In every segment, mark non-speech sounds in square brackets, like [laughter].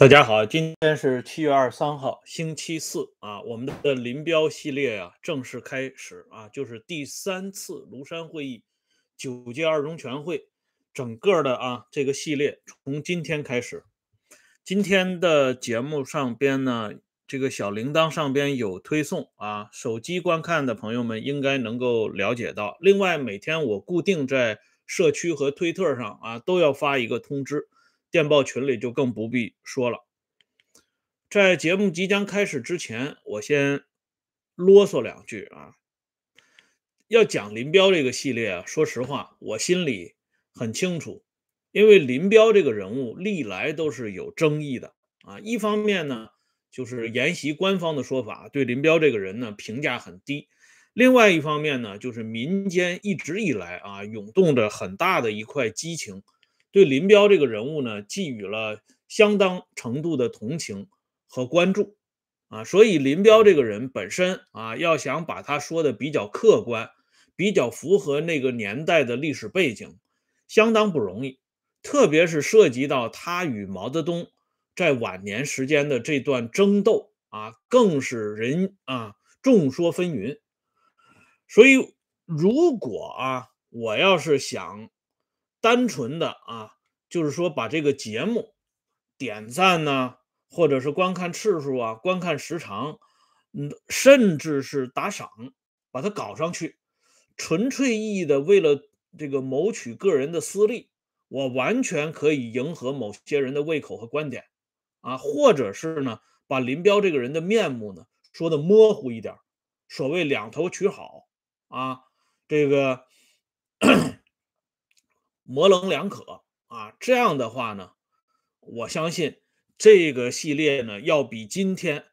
大家好，今天是七月二十三号，星期四啊。我们的林彪系列啊正式开始啊，就是第三次庐山会议，九届二中全会，整个的啊这个系列从今天开始。今天的节目上边呢，这个小铃铛上边有推送啊，手机观看的朋友们应该能够了解到。另外，每天我固定在社区和推特上啊都要发一个通知。电报群里就更不必说了。在节目即将开始之前，我先啰嗦两句啊。要讲林彪这个系列啊，说实话，我心里很清楚，因为林彪这个人物历来都是有争议的啊。一方面呢，就是沿袭官方的说法，对林彪这个人呢评价很低；另外一方面呢，就是民间一直以来啊涌动着很大的一块激情。对林彪这个人物呢，寄予了相当程度的同情和关注，啊，所以林彪这个人本身啊，要想把他说的比较客观，比较符合那个年代的历史背景，相当不容易，特别是涉及到他与毛泽东在晚年时间的这段争斗啊，更是人啊众说纷纭。所以，如果啊，我要是想。单纯的啊，就是说把这个节目点赞呢，或者是观看次数啊、观看时长，嗯，甚至是打赏，把它搞上去，纯粹意义的为了这个谋取个人的私利，我完全可以迎合某些人的胃口和观点啊，或者是呢，把林彪这个人的面目呢说的模糊一点，所谓两头取好啊，这个。模棱两可啊，这样的话呢，我相信这个系列呢要比今天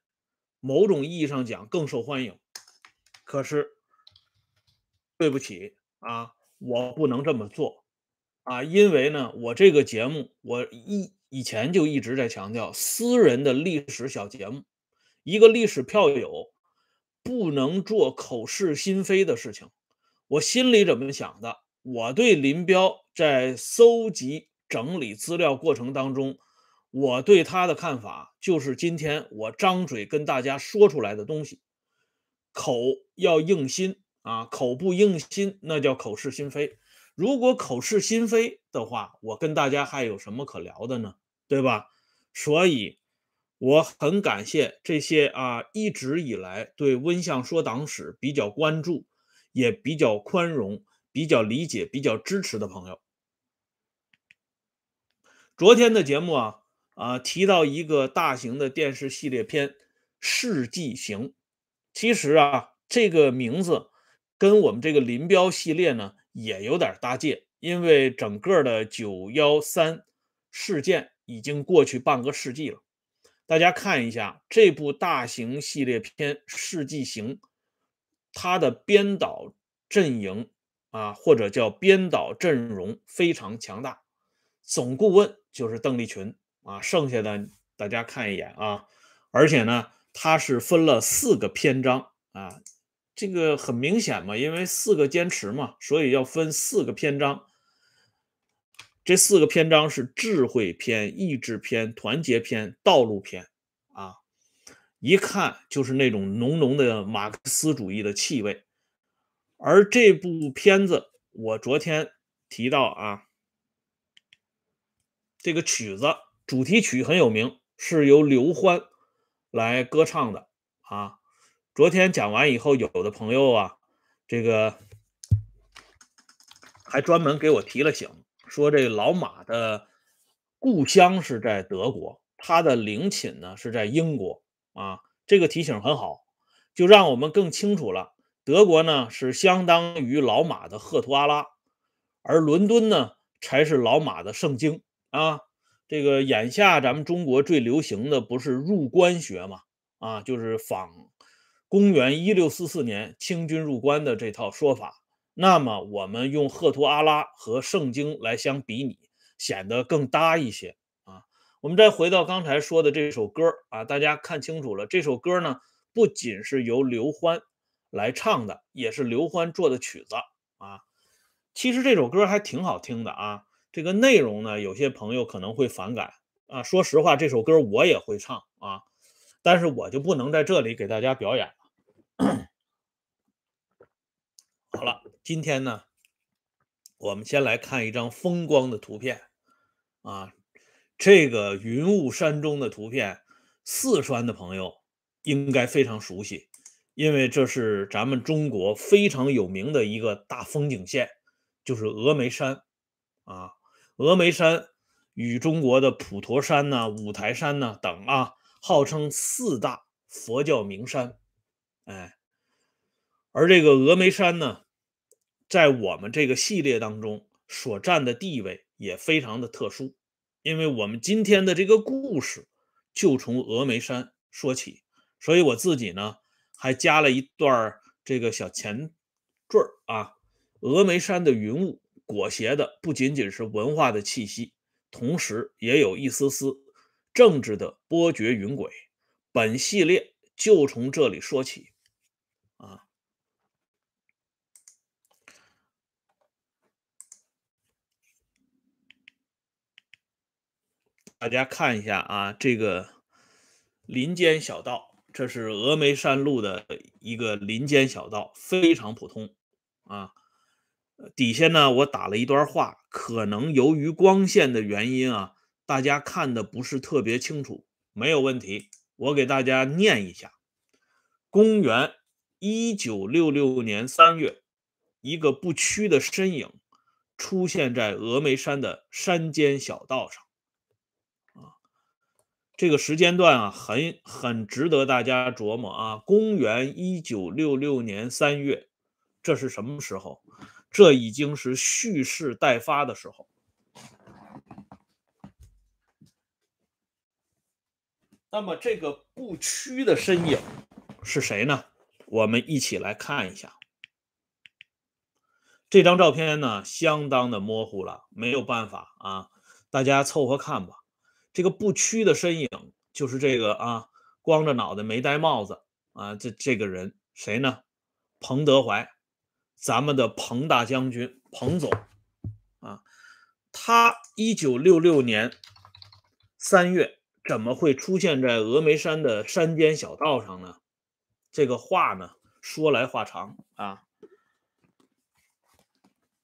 某种意义上讲更受欢迎。可是对不起啊，我不能这么做啊，因为呢，我这个节目我一以前就一直在强调，私人的历史小节目，一个历史票友不能做口是心非的事情。我心里怎么想的？我对林彪在搜集整理资料过程当中，我对他的看法就是今天我张嘴跟大家说出来的东西，口要硬心啊，口不硬心那叫口是心非。如果口是心非的话，我跟大家还有什么可聊的呢？对吧？所以我很感谢这些啊一直以来对温相说党史比较关注，也比较宽容。比较理解、比较支持的朋友，昨天的节目啊啊提到一个大型的电视系列片《世纪行》，其实啊这个名字跟我们这个林彪系列呢也有点搭界，因为整个的九幺三事件已经过去半个世纪了。大家看一下这部大型系列片《世纪行》，它的编导阵营。啊，或者叫编导阵容非常强大，总顾问就是邓丽群啊，剩下的大家看一眼啊。而且呢，他是分了四个篇章啊，这个很明显嘛，因为四个坚持嘛，所以要分四个篇章。这四个篇章是智慧篇、意志篇、团结篇、道路篇啊，一看就是那种浓浓的马克思主义的气味。而这部片子，我昨天提到啊，这个曲子主题曲很有名，是由刘欢来歌唱的啊。昨天讲完以后，有的朋友啊，这个还专门给我提了醒，说这老马的故乡是在德国，他的陵寝呢是在英国啊。这个提醒很好，就让我们更清楚了。德国呢是相当于老马的赫图阿拉，而伦敦呢才是老马的圣经啊。这个眼下咱们中国最流行的不是入关学嘛？啊，就是仿公元一六四四年清军入关的这套说法。那么我们用赫图阿拉和圣经来相比拟，显得更搭一些啊。我们再回到刚才说的这首歌啊，大家看清楚了，这首歌呢不仅是由刘欢。来唱的也是刘欢做的曲子啊，其实这首歌还挺好听的啊。这个内容呢，有些朋友可能会反感。啊，说实话，这首歌我也会唱啊，但是我就不能在这里给大家表演了。好了，今天呢，我们先来看一张风光的图片。啊，这个云雾山中的图片，四川的朋友应该非常熟悉，因为这是咱们中国非常有名的一个大风景线，就是峨眉山。啊，峨眉山。与中国的普陀山呐、五台山呐等啊，号称四大佛教名山。哎，而这个峨眉山呢，在我们这个系列当中所占的地位也非常的特殊，因为我们今天的这个故事就从峨眉山说起，所以我自己呢还加了一段这个小前缀啊。峨眉山的云雾裹挟的不仅仅是文化的气息。同时也有一丝丝政治的波谲云诡，本系列就从这里说起啊。大家看一下啊，这个林间小道，这是峨眉山路的一个林间小道，非常普通啊。底下呢，我打了一段话，可能由于光线的原因啊，大家看的不是特别清楚，没有问题，我给大家念一下：公元一九六六年三月，一个不屈的身影出现在峨眉山的山间小道上。啊，这个时间段啊，很很值得大家琢磨啊。公元一九六六年三月，这是什么时候？这已经是蓄势待发的时候。那么，这个不屈的身影是谁呢？我们一起来看一下。这张照片呢，相当的模糊了，没有办法啊，大家凑合看吧。这个不屈的身影就是这个啊，光着脑袋没戴帽子啊，这这个人谁呢？彭德怀。咱们的彭大将军，彭总啊，他一九六六年三月怎么会出现在峨眉山的山间小道上呢？这个话呢，说来话长啊。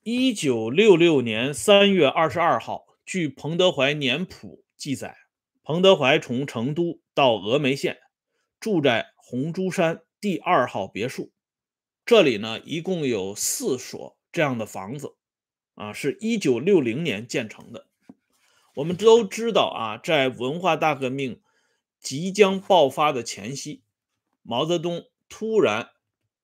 一九六六年三月二十二号，据彭德怀年谱记载，彭德怀从成都到峨眉县，住在红珠山第二号别墅。这里呢，一共有四所这样的房子，啊，是一九六零年建成的。我们都知道啊，在文化大革命即将爆发的前夕，毛泽东突然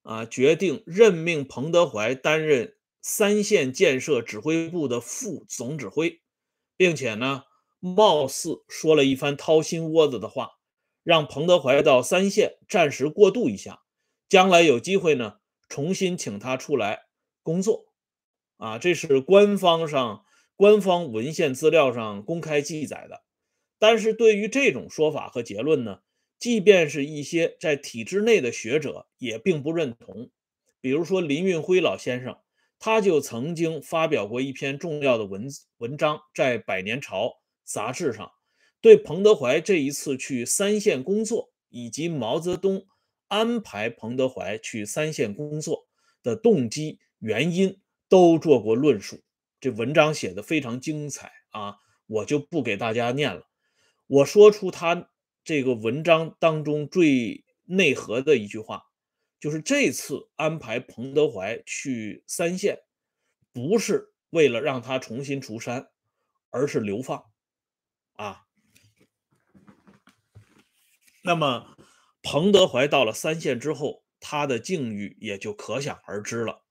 啊决定任命彭德怀担任三线建设指挥部的副总指挥，并且呢，貌似说了一番掏心窝子的话，让彭德怀到三线暂时过渡一下，将来有机会呢。重新请他出来工作，啊，这是官方上官方文献资料上公开记载的。但是对于这种说法和结论呢，即便是一些在体制内的学者也并不认同。比如说林运辉老先生，他就曾经发表过一篇重要的文文章，在《百年潮》杂志上，对彭德怀这一次去三线工作以及毛泽东。安排彭德怀去三线工作的动机、原因都做过论述，这文章写的非常精彩啊！我就不给大家念了。我说出他这个文章当中最内核的一句话，就是这次安排彭德怀去三线，不是为了让他重新出山，而是流放啊。那么。彭德怀到了三线之后，他的境遇也就可想而知了。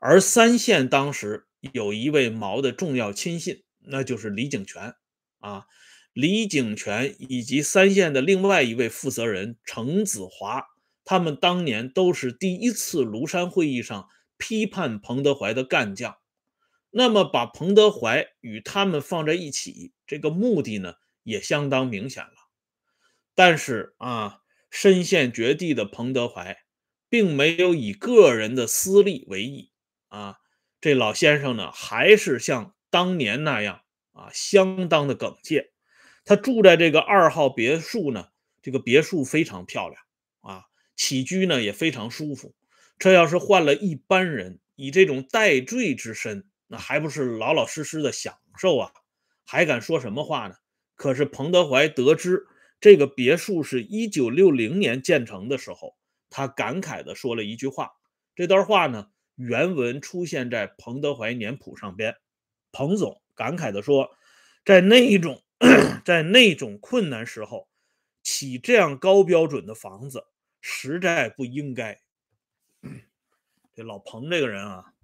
而三线当时有一位毛的重要亲信，那就是李井泉啊。李井泉以及三线的另外一位负责人程子华，他们当年都是第一次庐山会议上批判彭德怀的干将。那么，把彭德怀与他们放在一起，这个目的呢，也相当明显了。但是啊。身陷绝地的彭德怀，并没有以个人的私利为意啊！这老先生呢，还是像当年那样啊，相当的耿介。他住在这个二号别墅呢，这个别墅非常漂亮啊，起居呢也非常舒服。这要是换了一般人，以这种戴罪之身，那还不是老老实实的享受啊？还敢说什么话呢？可是彭德怀得知这个别墅是一九六零年建成的时候，他感慨地说了一句话。这段话呢，原文出现在彭德怀年谱上边。彭总感慨地说，在那一种 [clears throat] 在那种困难时候，起这样高标准的房子，实在不应该。[clears throat] 这老彭这个人啊，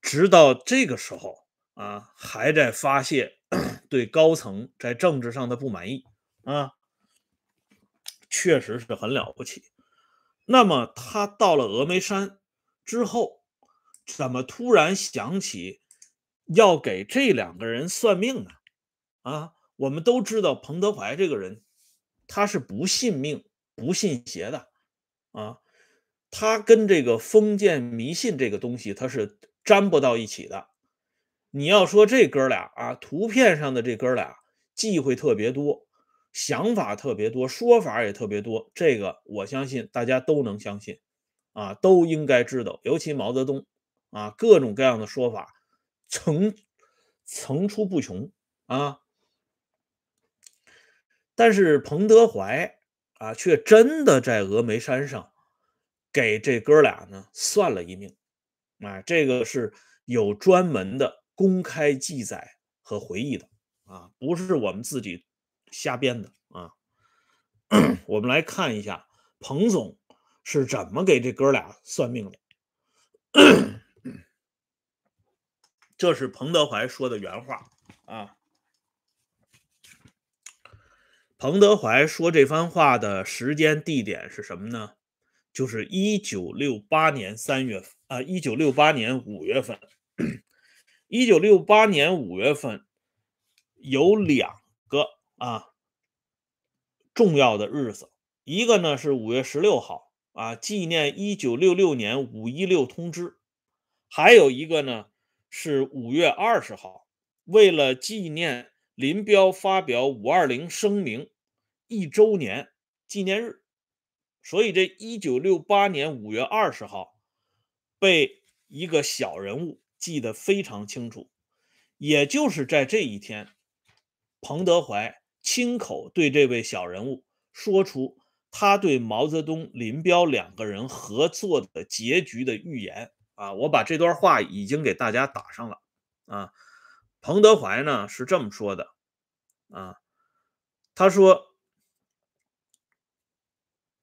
直到这个时候啊，还在发泄 [clears throat] 对高层在政治上的不满意啊，确实是很了不起。那么他到了峨眉山之后，怎么突然想起要给这两个人算命呢？啊，我们都知道彭德怀这个人，他是不信命、不信邪的啊。他跟这个封建迷信这个东西，他是沾不到一起的。你要说这哥俩啊，图片上的这哥俩忌讳特别多，想法特别多，说法也特别多，这个我相信大家都能相信啊，都应该知道。尤其毛泽东啊，各种各样的说法层层出不穷啊。但是彭德怀啊，却真的在峨眉山上。给这哥俩呢算了一命，啊，这个是有专门的公开记载和回忆的啊，不是我们自己瞎编的啊。我们来看一下彭总是怎么给这哥俩算命的。这是彭德怀说的原话啊。彭德怀说这番话的时间地点是什么呢？就是一九六八年三月啊，一九六八年五月份，一九六八年五月份有两啊重要的日子，一个呢是五月十六号啊，纪念一九六六年五一六通知，还有一个呢是五月二十号，为了纪念林彪发表五二零声明一周年纪念日。所以，这一九六八年五月二十号，被一个小人物记得非常清楚。也就是在这一天，彭德怀亲口对这位小人物说出他对毛泽东、林彪两个人合作的结局的预言。啊，我把这段话已经给大家打上了。啊，彭德怀呢是这么说的。啊，他说。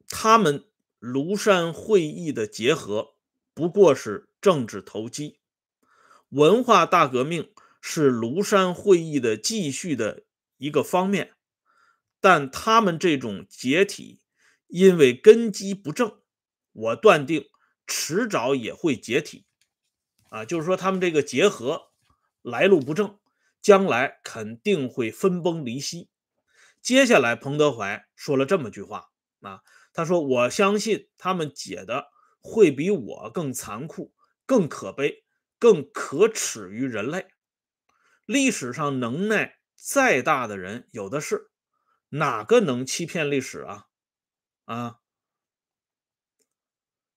他们庐山会议的结合不过是政治投机，文化大革命是庐山会议的继续的一个方面，但他们这种解体，因为根基不正，我断定迟早也会解体。啊，就是说他们这个结合来路不正，将来肯定会分崩离析。接下来，彭德怀说了这么句话啊。他说：“我相信他们解的会比我更残酷、更可悲、更可耻于人类。历史上能耐再大的人有的是，哪个能欺骗历史啊？啊，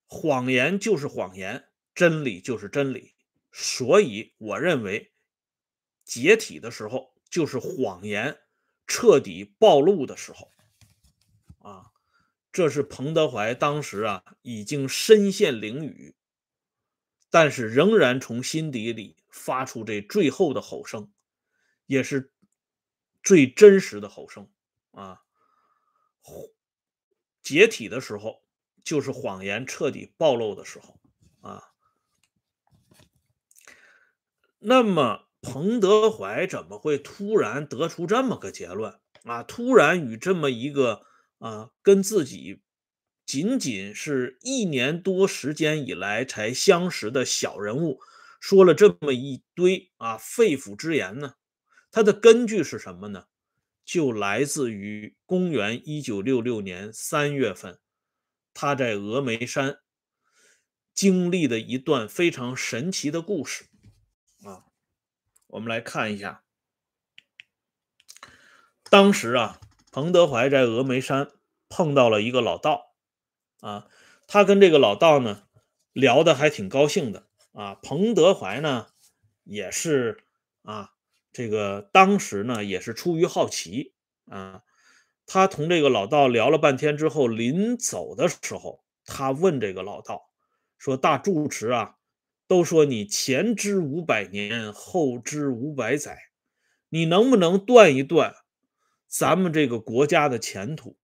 谎言就是谎言，真理就是真理。所以我认为，解体的时候就是谎言彻底暴露的时候。啊。”这是彭德怀当时啊，已经身陷囹圄，但是仍然从心底里发出这最后的吼声，也是最真实的吼声啊！解体的时候，就是谎言彻底暴露的时候啊。那么，彭德怀怎么会突然得出这么个结论啊？突然与这么一个。啊，跟自己仅仅是一年多时间以来才相识的小人物说了这么一堆啊肺腑之言呢？它的根据是什么呢？就来自于公元一九六六年三月份，他在峨眉山经历的一段非常神奇的故事啊。我们来看一下。当时啊，彭德怀在峨眉山碰到了一个老道，啊，他跟这个老道呢聊的还挺高兴的啊。彭德怀呢也是啊，这个当时呢也是出于好奇啊，他同这个老道聊了半天之后，临走的时候，他问这个老道说：“大住持啊，都说你前知五百年，后知五百载，你能不能断一断？”咱们这个国家的前途，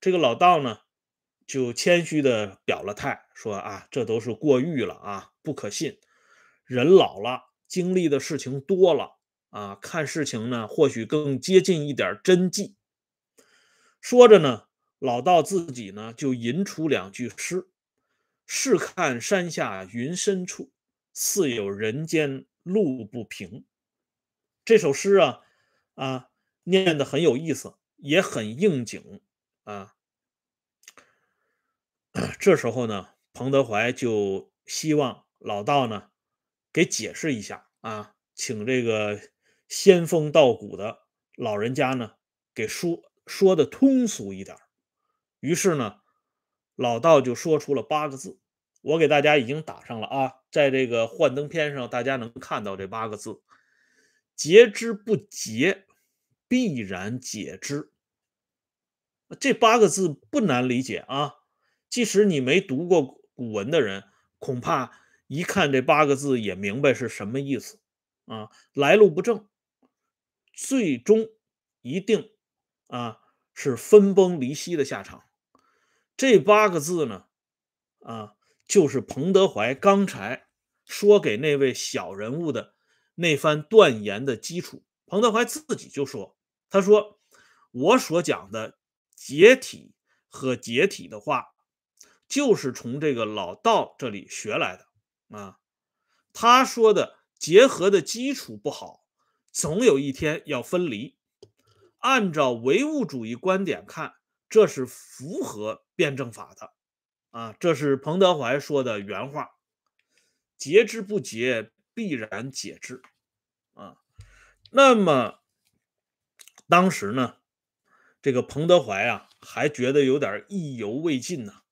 这个老道呢，就谦虚的表了态，说啊，这都是过誉了啊，不可信。人老了，经历的事情多了啊，看事情呢，或许更接近一点真迹。说着呢，老道自己呢，就吟出两句诗：“试看山下云深处，似有人间路不平。”这首诗啊，啊。念的很有意思，也很应景啊。[coughs] 这时候呢，彭德怀就希望老道呢给解释一下啊，请这个仙风道骨的老人家呢给说说的通俗一点。于是呢，老道就说出了八个字，我给大家已经打上了啊，在这个幻灯片上大家能看到这八个字：节之不节。必然解之，这八个字不难理解啊。即使你没读过古文的人，恐怕一看这八个字也明白是什么意思啊。来路不正，最终一定啊是分崩离析的下场。这八个字呢，啊，就是彭德怀刚才说给那位小人物的那番断言的基础。彭德怀自己就说。他说：“我所讲的解体和解体的话，就是从这个老道这里学来的啊。他说的结合的基础不好，总有一天要分离。按照唯物主义观点看，这是符合辩证法的啊。这是彭德怀说的原话：结之不结，必然解之啊。那么。”当时呢，这个彭德怀啊，还觉得有点意犹未尽呢，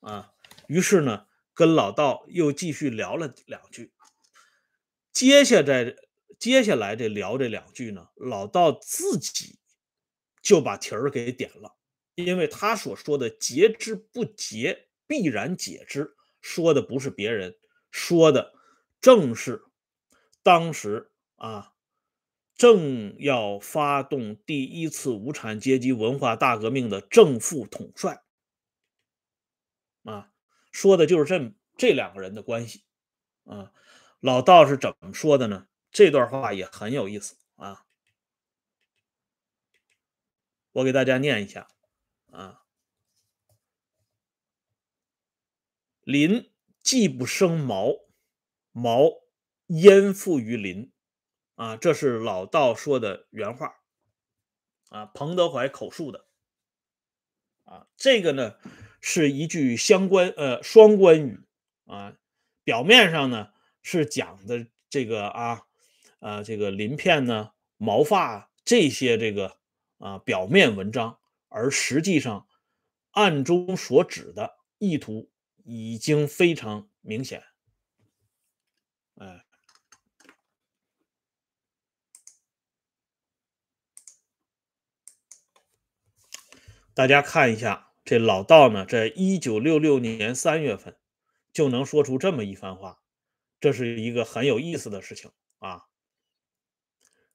啊，于是呢，跟老道又继续聊了两句。接下来，接下来这聊这两句呢，老道自己就把题儿给点了，因为他所说的“节之不节，必然解之”，说的不是别人，说的正是当时啊。正要发动第一次无产阶级文化大革命的正副统帅，啊，说的就是这这两个人的关系，啊，老道是怎么说的呢？这段话也很有意思啊，我给大家念一下，啊，林既不生毛，毛焉附于林？啊，这是老道说的原话，啊，彭德怀口述的，啊，这个呢是一句相关呃双关语，啊，表面上呢是讲的这个啊，呃，这个鳞片呢、毛发这些这个啊表面文章，而实际上暗中所指的意图已经非常明显，哎。大家看一下，这老道呢，在一九六六年三月份就能说出这么一番话，这是一个很有意思的事情啊。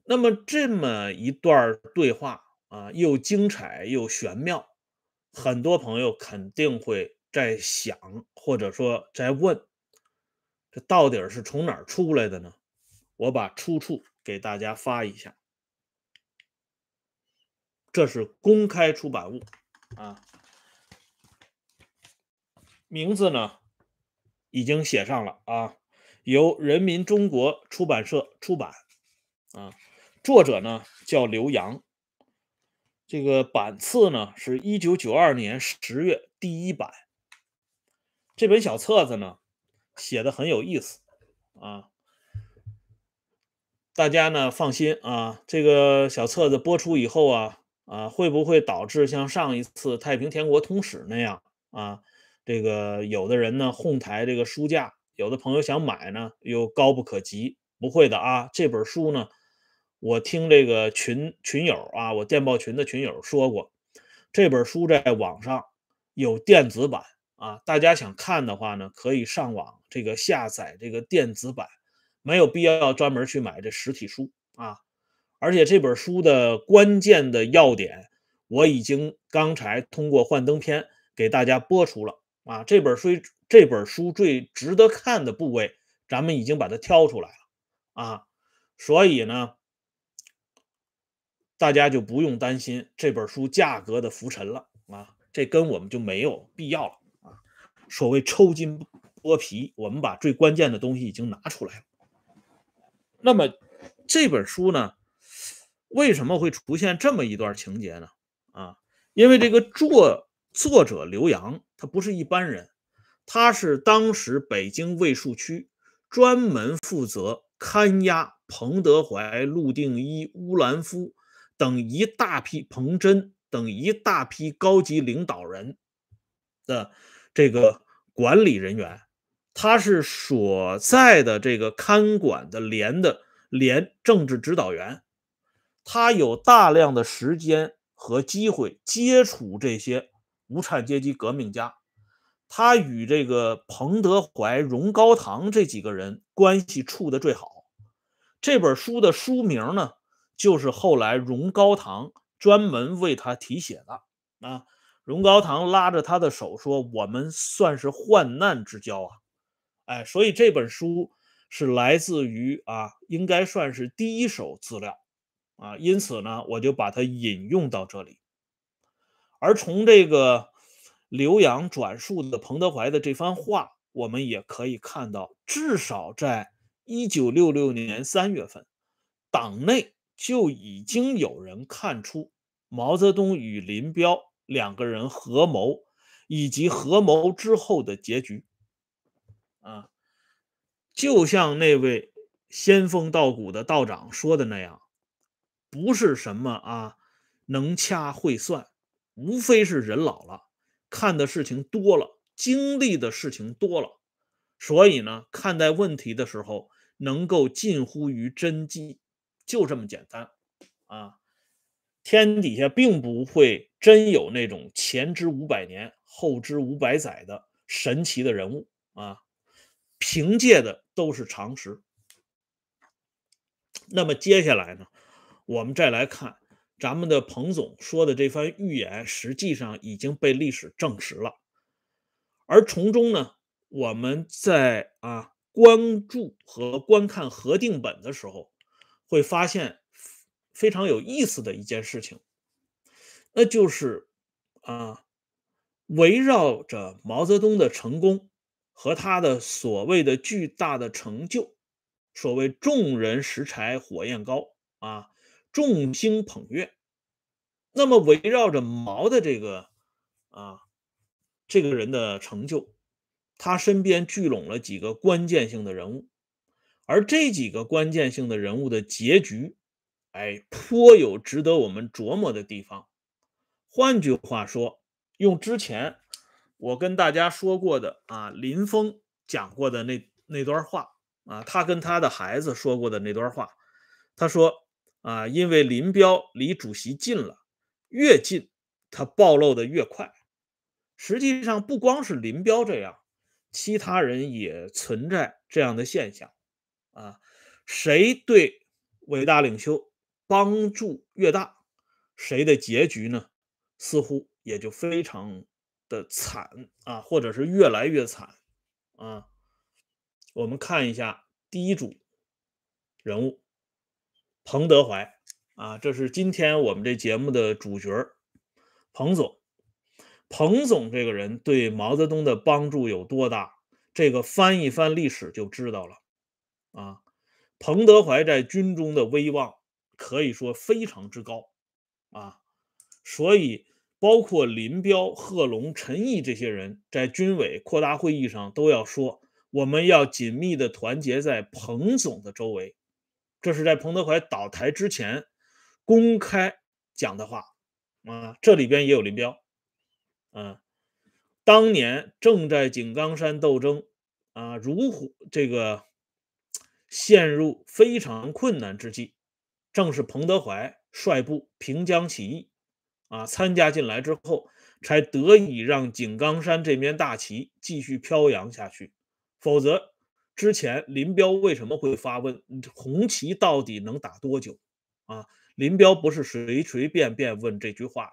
那么这么一段对话啊，又精彩又玄妙，很多朋友肯定会在想，或者说在问，这到底是从哪儿出来的呢？我把出处给大家发一下。这是公开出版物啊，名字呢已经写上了啊，由人民中国出版社出版啊，作者呢叫刘洋，这个版次呢是一九九二年十月第一版。这本小册子呢写的很有意思啊，大家呢放心啊，这个小册子播出以后啊啊，会不会导致像上一次《太平天国通史》那样啊？这个有的人呢哄抬这个书价，有的朋友想买呢又高不可及。不会的啊，这本书呢，我听这个群群友啊，我电报群的群友说过，这本书在网上有电子版啊，大家想看的话呢，可以上网这个下载这个电子版。没有必要专门去买这实体书啊，而且这本书的关键的要点，我已经刚才通过幻灯片给大家播出了啊。这本书这本书最值得看的部位，咱们已经把它挑出来了啊，所以呢，大家就不用担心这本书价格的浮沉了啊，这跟我们就没有必要了啊。所谓抽筋剥皮，我们把最关键的东西已经拿出来了。那么这本书呢，为什么会出现这么一段情节呢？啊，因为这个作作者刘洋他不是一般人，他是当时北京卫戍区专门负责看押彭德怀、陆定一、乌兰夫等一大批彭真等一大批高级领导人的这个管理人员。他是所在的这个看管的连的连政治指导员，他有大量的时间和机会接触这些无产阶级革命家，他与这个彭德怀、荣高堂这几个人关系处的最好。这本书的书名呢，就是后来荣高堂专门为他题写的啊。荣高堂拉着他的手说：“我们算是患难之交啊。”哎，所以这本书是来自于啊，应该算是第一手资料啊，因此呢，我就把它引用到这里。而从这个刘洋转述的彭德怀的这番话，我们也可以看到，至少在一九六六年三月份，党内就已经有人看出毛泽东与林彪两个人合谋，以及合谋之后的结局。啊，就像那位仙风道骨的道长说的那样，不是什么啊能掐会算，无非是人老了，看的事情多了，经历的事情多了，所以呢，看待问题的时候能够近乎于真迹，就这么简单啊。天底下并不会真有那种前知五百年，后知五百载的神奇的人物啊。凭借的都是常识。那么接下来呢，我们再来看咱们的彭总说的这番预言，实际上已经被历史证实了。而从中呢，我们在啊关注和观看核定本的时候，会发现非常有意思的一件事情，那就是啊围绕着毛泽东的成功。和他的所谓的巨大的成就，所谓众人拾柴火焰高啊，众星捧月。那么围绕着毛的这个啊这个人的成就，他身边聚拢了几个关键性的人物，而这几个关键性的人物的结局，哎，颇有值得我们琢磨的地方。换句话说，用之前。我跟大家说过的啊，林峰讲过的那那段话啊，他跟他的孩子说过的那段话，他说啊，因为林彪离主席近了，越近他暴露的越快。实际上不光是林彪这样，其他人也存在这样的现象啊。谁对伟大领袖帮助越大，谁的结局呢，似乎也就非常。的惨啊，或者是越来越惨啊！我们看一下第一组人物彭德怀啊，这是今天我们这节目的主角彭总。彭总这个人对毛泽东的帮助有多大？这个翻一翻历史就知道了啊。彭德怀在军中的威望可以说非常之高啊，所以。包括林彪、贺龙、陈毅这些人在军委扩大会议上都要说，我们要紧密的团结在彭总的周围，这是在彭德怀倒台之前公开讲的话啊，这里边也有林彪，啊，当年正在井冈山斗争啊，如虎这个陷入非常困难之际，正是彭德怀率部平江起义啊，参加进来之后，才得以让井冈山这面大旗继续飘扬下去，否则。之前林彪为什么会发问红旗到底能打多久？啊，林彪不是随随便便问这句话的，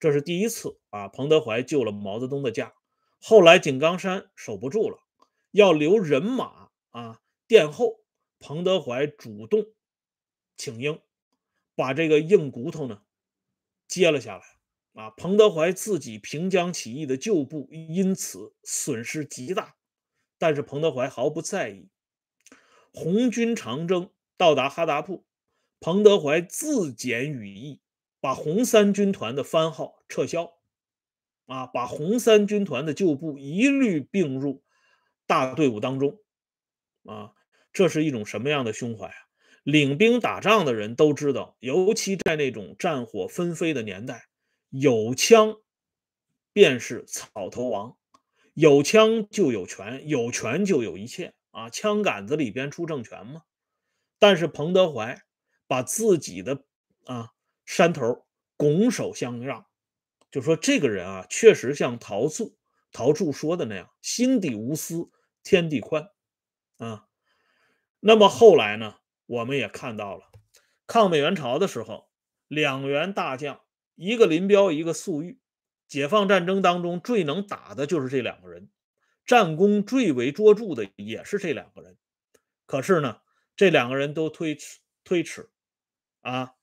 这是第一次啊。彭德怀救了毛泽东的驾，后来井冈山守不住了，要留人马啊殿后，彭德怀主动请缨，把这个硬骨头呢接了下来啊。彭德怀自己平江起义的旧部因此损失极大。但是彭德怀毫不在意。红军长征到达哈达铺，彭德怀自检羽翼，把红三军团的番号撤销，啊，把红三军团的旧部一律并入大队伍当中，啊，这是一种什么样的胸怀啊？领兵打仗的人都知道，尤其在那种战火纷飞的年代，有枪便是草头王。有枪就有权，有权就有一切啊！枪杆子里边出政权嘛。但是彭德怀把自己的啊山头拱手相让，就说这个人啊，确实像陶素陶铸说的那样，心底无私，天地宽啊。那么后来呢，我们也看到了，抗美援朝的时候，两员大将，一个林彪，一个粟裕。解放战争当中最能打的就是这两个人，战功最为卓著的也是这两个人。可是呢，这两个人都推迟推迟，啊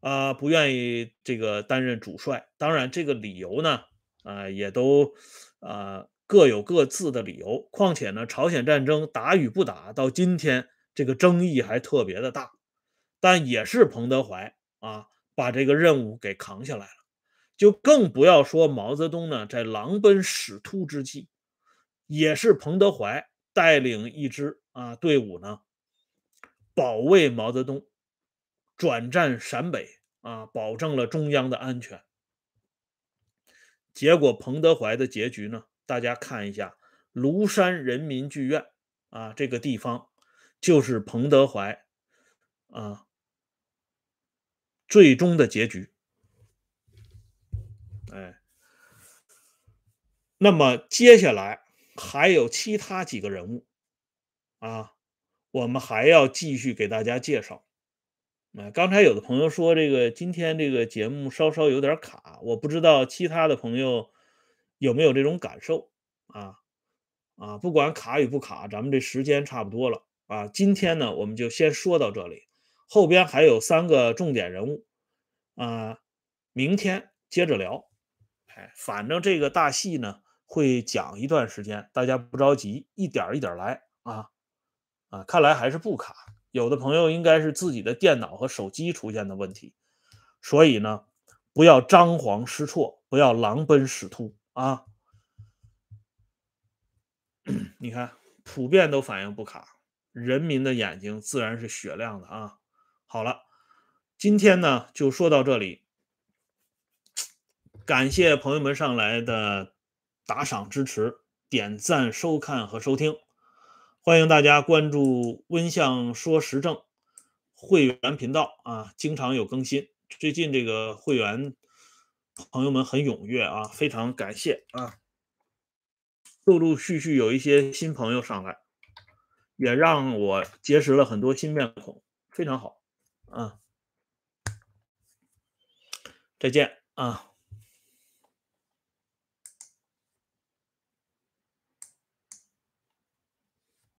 啊，不愿意这个担任主帅。当然，这个理由呢，啊，也都啊各有各自的理由。况且呢，朝鲜战争打与不打，到今天这个争议还特别的大。但也是彭德怀啊，把这个任务给扛下来了。就更不要说毛泽东呢，在狼奔使突之际，也是彭德怀带领一支啊队伍呢，保卫毛泽东，转战陕北啊，保证了中央的安全。结果彭德怀的结局呢，大家看一下，庐山人民剧院啊，这个地方就是彭德怀啊最终的结局。哎，那么接下来还有其他几个人物啊，我们还要继续给大家介绍。哎，刚才有的朋友说这个今天这个节目稍稍有点卡，我不知道其他的朋友有没有这种感受啊？啊，不管卡与不卡，咱们这时间差不多了啊。今天呢，我们就先说到这里，后边还有三个重点人物啊，明天接着聊。哎，反正这个大戏呢会讲一段时间，大家不着急，一点一点来啊啊！看来还是不卡，有的朋友应该是自己的电脑和手机出现的问题，所以呢，不要张皇失措，不要狼奔使突啊！[clears throat] 你看，普遍都反应不卡，人民的眼睛自然是雪亮的啊！好了，今天呢就说到这里。感谢朋友们上来的打赏支持、点赞、收看和收听，欢迎大家关注“温相说时政”会员频道啊，经常有更新。最近这个会员朋友们很踊跃啊，非常感谢啊！陆陆续续有一些新朋友上来，也让我结识了很多新面孔，非常好啊！再见啊！